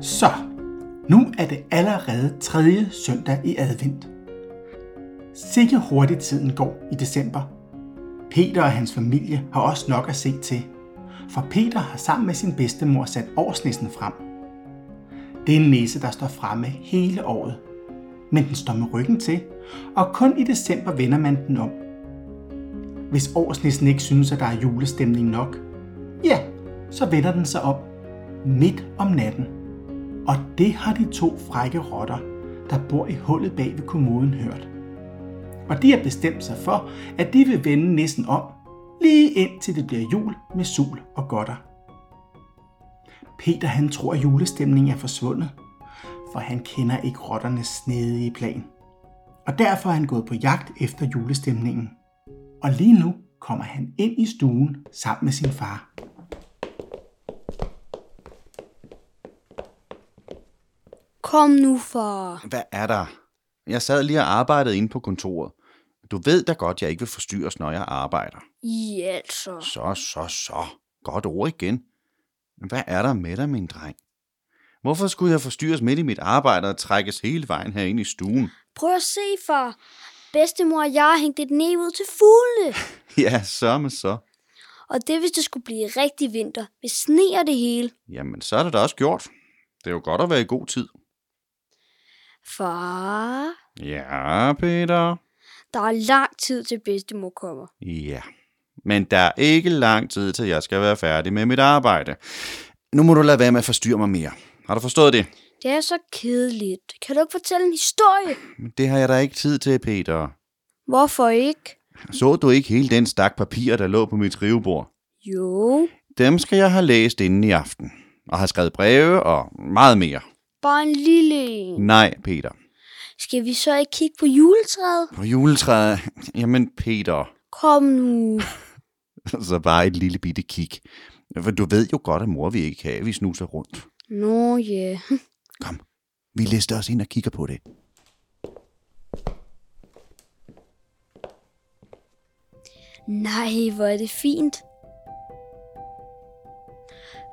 Så, nu er det allerede tredje søndag i advent. Sikke hurtigt tiden går i december. Peter og hans familie har også nok at se til, for Peter har sammen med sin bedstemor sat årsnissen frem. Det er en næse, der står fremme hele året, men den står med ryggen til, og kun i december vender man den om. Hvis årsnissen ikke synes, at der er julestemning nok, ja, så vender den sig op midt om natten. Og det har de to frække rotter, der bor i hullet bag ved kommoden, hørt. Og de har bestemt sig for, at de vil vende nissen om, lige indtil det bliver jul med sul og godter. Peter han tror, at julestemningen er forsvundet, for han kender ikke rotternes snedige plan. Og derfor er han gået på jagt efter julestemningen. Og lige nu kommer han ind i stuen sammen med sin far. Kom nu, far. Hvad er der? Jeg sad lige og arbejdede inde på kontoret. Du ved da godt, jeg ikke vil forstyrres, når jeg arbejder. I altså. Så, så, så. Godt ord igen. Hvad er der med dig, min dreng? Hvorfor skulle jeg forstyrres midt i mit arbejde og trækkes hele vejen herinde i stuen? Prøv at se, far. Bedstemor og jeg har hængt et næb ud til fuglene. Ja, så med så. Og det hvis det skulle blive rigtig vinter, hvis sneer det hele. Jamen, så er det da også gjort. Det er jo godt at være i god tid. Far, Ja, Peter. der er lang tid til bedstemor kommer. Ja. Men der er ikke lang tid til, jeg skal være færdig med mit arbejde. Nu må du lade være med at forstyrre mig mere. Har du forstået det? Det er så kedeligt. Kan du ikke fortælle en historie? Det har jeg da ikke tid til, Peter. Hvorfor ikke? Så du ikke hele den stak papir, der lå på mit skrivebord? Jo, Dem skal jeg have læst inden i aften. Og har skrevet breve og meget mere. bare en lille en. Nej, Peter. Skal vi så ikke kigge på juletræet? På juletræet. Jamen, Peter. Kom nu. Så bare et lille bitte kig. For du ved jo godt, at mor vil ikke have, vi snuser rundt. Nå ja. Kom, vi lister os ind og kigger på det. Nej, hvor er det fint.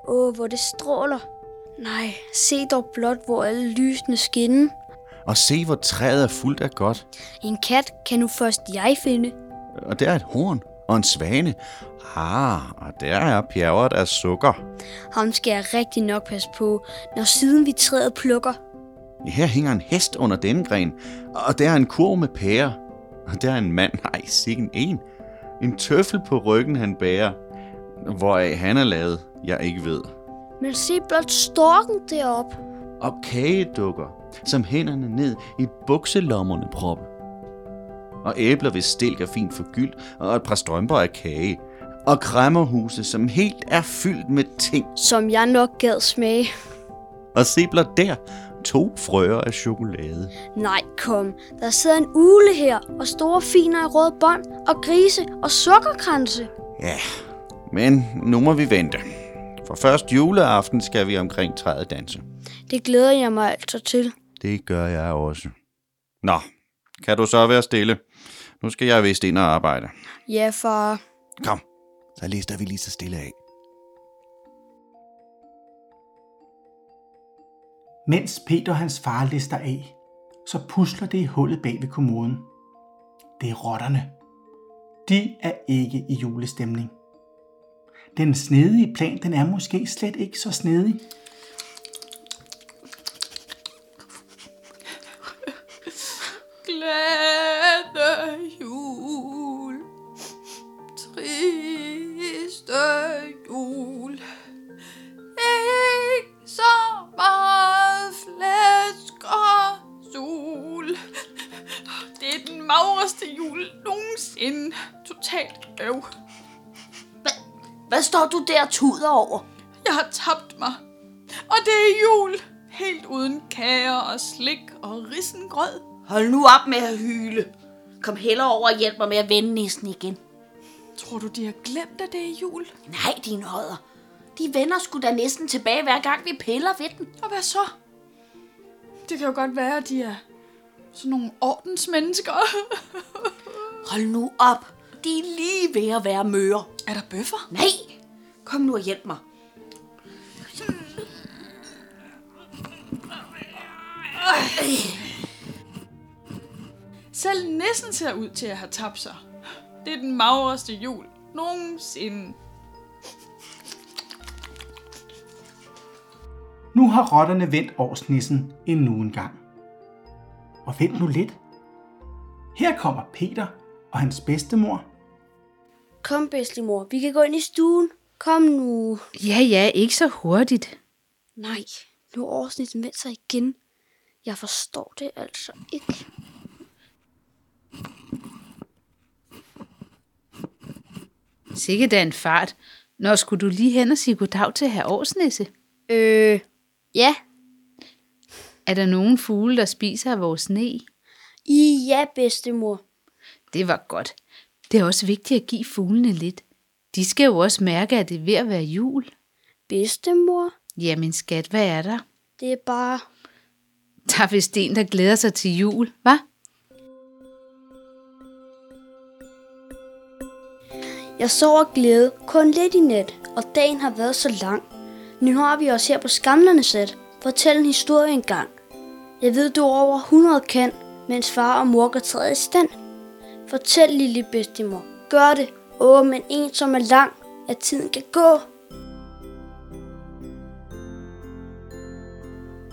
Åh, hvor det stråler. Nej, se dog blot, hvor alle lysene skinner. Og se, hvor træet er fuldt af godt. En kat kan nu først jeg finde. Og der er et horn og en svane. Ah, og der er bjerget af sukker. Ham skal jeg rigtig nok passe på, når siden vi træet plukker. Her hænger en hest under denne gren, og der er en kurv med pærer. Og der er en mand, nej, sikken en. En tøffel på ryggen, han bærer. Hvoraf han er lavet, jeg ikke ved. Men se blot storken derop. Og kagedukker, som hænderne ned i bukselommerne proppe. Og æbler, hvis stilk er fint forgyldt, og et par strømper af kage. Og kræmmerhuse, som helt er fyldt med ting. Som jeg nok gad smage. Og se blot der, to frøer af chokolade. Nej, kom. Der sidder en ule her, og store finer i røde bånd, og grise og sukkerkranse. Ja, men nu må vi vente. For først juleaften skal vi omkring træet danse. Det glæder jeg mig altså til. Det gør jeg også. Nå, kan du så være stille? Nu skal jeg vist ind og arbejde. Ja, far. Kom, så lister vi lige så stille af. Mens Peter og hans far lister af, så pusler det i hullet bag ved kommoden. Det er rotterne. De er ikke i julestemning. Den snedige plan, den er måske slet ikke så snedig. Glæde Totalt øv. Hvad står du der og tuder over? Jeg har tabt mig. Og det er jul. Helt uden kager og slik og risengrød. Hold nu op med at hyle. Kom heller over og hjælp mig med at vende næsten igen. Tror du, de har glemt, at det er jul? Nej, din højder. De vender sgu da næsten tilbage, hver gang vi piller ved den. Og hvad så? Det kan jo godt være, at de er Sådan nogle ordensmennesker. Hold nu op. De er lige ved at være møre. er der bøffer? Nej, kom nu og hjælp mig. Selv næsten ser ud til at have tabt sig. Det er den magreste jul nogensinde. Nu har rotterne vendt årsnissen endnu en gang. Og vent nu lidt. Her kommer Peter og hans bedstemor. Kom, bedstemor, vi kan gå ind i stuen. Kom nu. Ja, ja, ikke så hurtigt. Nej, nu er årsnitten vendt sig igen. Jeg forstår det altså ikke. Sikke da en fart. Når skulle du lige hen og sige goddag til herr Årsnisse? Øh, ja. Er der nogen fugle, der spiser af vores sne? I ja, bedstemor. Det var godt. Det er også vigtigt at give fuglene lidt. De skal jo også mærke, at det er ved at være jul. Bedstemor? Jamen skat, hvad er der? Det er bare... Der er vist en, der glæder sig til jul, hva'? Jeg sover af glæde kun lidt i nat, og dagen har været så lang. Nu har vi os her på Skamlernes sæt. Fortæl en historie engang. Jeg ved, du er over 100 kan, mens far og mor går træet i stand. Fortæl, lille bedstemor. Gør det. Åh, men en, som er lang, at tiden kan gå.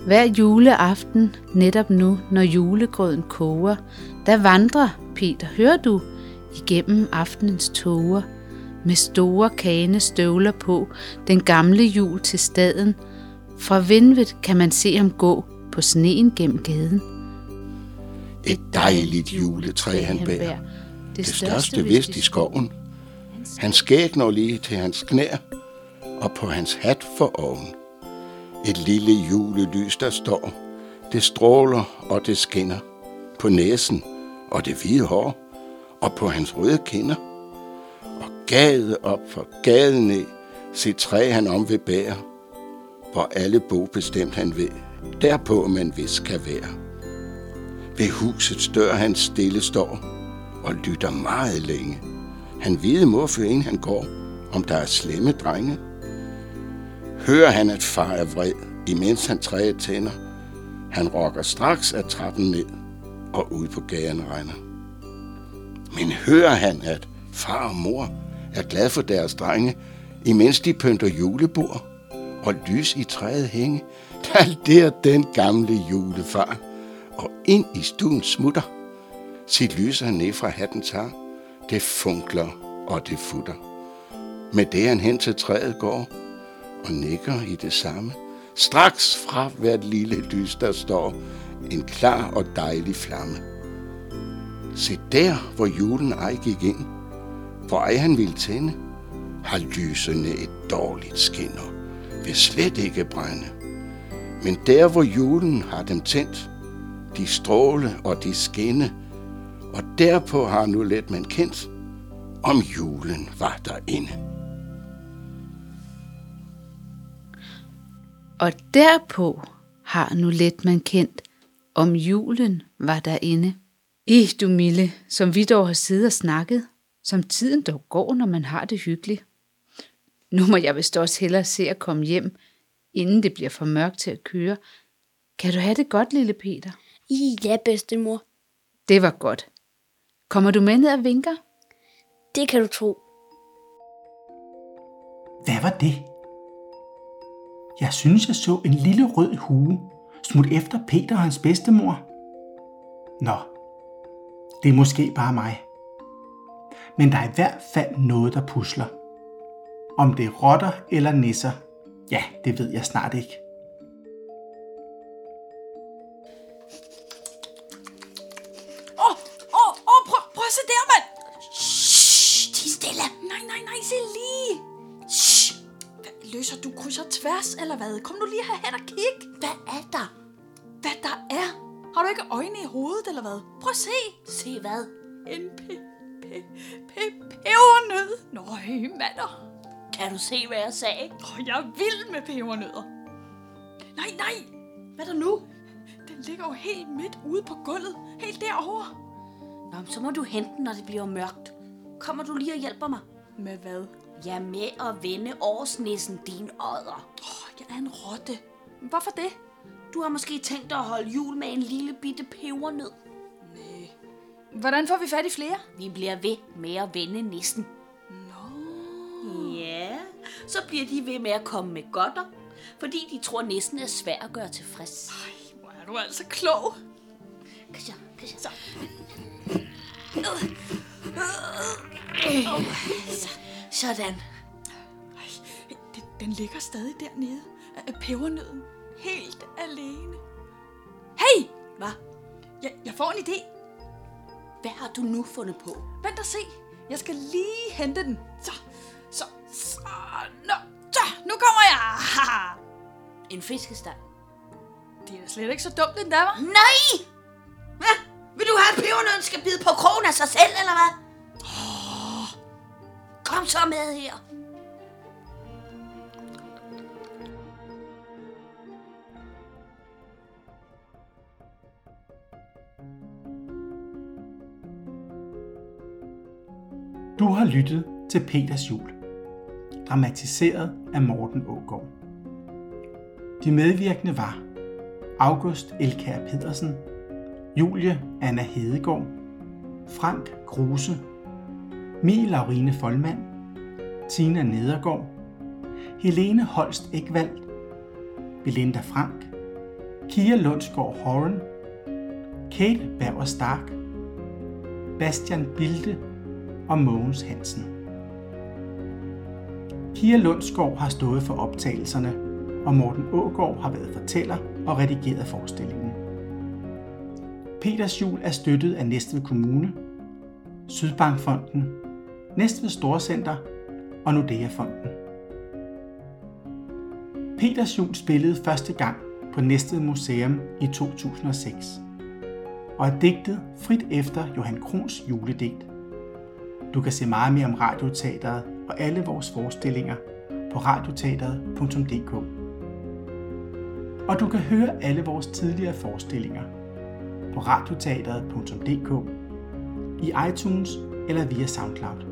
Hver juleaften, netop nu, når julegrøden koger, der vandrer, Peter, hører du, igennem aftenens tåger, med store kane støvler på, den gamle jul til staden. Fra Vindvet kan man se ham gå på sneen gennem gaden. Et dejligt juletræ, han bærer. Det største vist i skoven. Han skæg når lige til hans knær, og på hans hat for oven. Et lille julelys, der står. Det stråler, og det skinner. På næsen, og det hvide hår, og på hans røde kinder. Og gade op for gaden ned, sit træ han om ved bære. Hvor alle bo bestemt han ved, derpå man vis kan være. Ved husets dør han stille står, og lytter meget længe. Han ved må før han går, om der er slemme drenge. Hører han, at far er vred, imens han træet tænder. Han rokker straks af trappen ned, og ud på gaden regner. Men hører han, at far og mor er glad for deres drenge, imens de pynter julebord og lys i træet hænge, der der den gamle julefar, og ind i stuen smutter. Sit lyser han ned fra hatten tager, det funkler og det futter. Med det han hen til træet går, og nikker i det samme. Straks fra hvert lille lys, der står en klar og dejlig flamme. Se der, hvor julen ej gik ind, hvor ej han ville tænde, har lysene et dårligt skinner, vil slet ikke brænde. Men der, hvor julen har dem tændt, de stråle og de skinne, og derpå har nu let man kendt, om julen var derinde. Og derpå har nu let man kendt, om julen var derinde. I du Mille, som vi dog har siddet og snakket, som tiden dog går, når man har det hyggeligt. Nu må jeg vist også hellere se at komme hjem, inden det bliver for mørkt til at køre. Kan du have det godt, lille Peter? I ja, bedstemor. Det var godt. Kommer du med ned og vinker? Det kan du tro. Hvad var det? Jeg synes, jeg så en lille rød hue smut efter Peter og hans bedstemor. Nå, det er måske bare mig. Men der er i hvert fald noget, der pusler. Om det er rotter eller nisser, ja, det ved jeg snart ikke. Eller hvad? Kom nu lige herhen og kig. Hvad er der? Hvad der er? Har du ikke øjne i hovedet, eller hvad? Prøv at se. Se hvad? En pe, pe, pe, pebernød. Nøj, mander. Kan du se, hvad jeg sagde? Åh, jeg er vild med pebernødder. Nej, nej. Hvad er der nu? Den ligger jo helt midt ude på gulvet. Helt derovre. Nå, så må du hente den, når det bliver mørkt. Kommer du lige og hjælper mig? Med hvad? Ja, med at vende årsnissen, din ådder. Åh, jeg er en rotte. Hvorfor det? Du har måske tænkt dig at holde jul med en lille bitte pebernød. Nej. Hvordan får vi fat i flere? Vi bliver ved med at vende nissen. Nå. Ja, så bliver de ved med at komme med godter, fordi de tror nissen er svær at gøre tilfreds. Ej, hvor er du altså klog. Kasha, kasha. Så. Sådan. Ej, den, den ligger stadig dernede. Af pebernøden. Helt alene. Hey! Hvad? Jeg, jeg får en idé. Hvad har du nu fundet på? Vent og se. Jeg skal lige hente den. Så, så, så, nå, så, nu kommer jeg. En fiskestang. Det er da slet ikke så dumt, den der, var. Nej! Hvad? Vil du have, at pebernøden skal bide på krogen af sig selv, eller hvad? Kom så med her. Du har lyttet til Peters Jul, dramatiseret af Morten Ågaard. De medvirkende var August Elkær Pedersen, Julie Anna Hedegaard, Frank Kruse, Mie Laurine Folmand, Tina Nedergaard, Helene Holst Ekvald, Belinda Frank, Kia Lundsgaard Horan, Kate Bauer Stark, Bastian Bilde og Mogens Hansen. Kia Lundsgaard har stået for optagelserne, og Morten Ågård har været fortæller og redigeret forestillingen. Peters Jul er støttet af Næstved Kommune, Sydbankfonden, Næstved Storcenter og Nordea-fonden. Peters Jul spillede første gang på Næstved Museum i 2006 og er digtet frit efter Johan Krons juledigt. Du kan se meget mere om Radioteateret og alle vores forestillinger på radioteateret.dk. Og du kan høre alle vores tidligere forestillinger på radioteateret.dk, i iTunes eller via SoundCloud.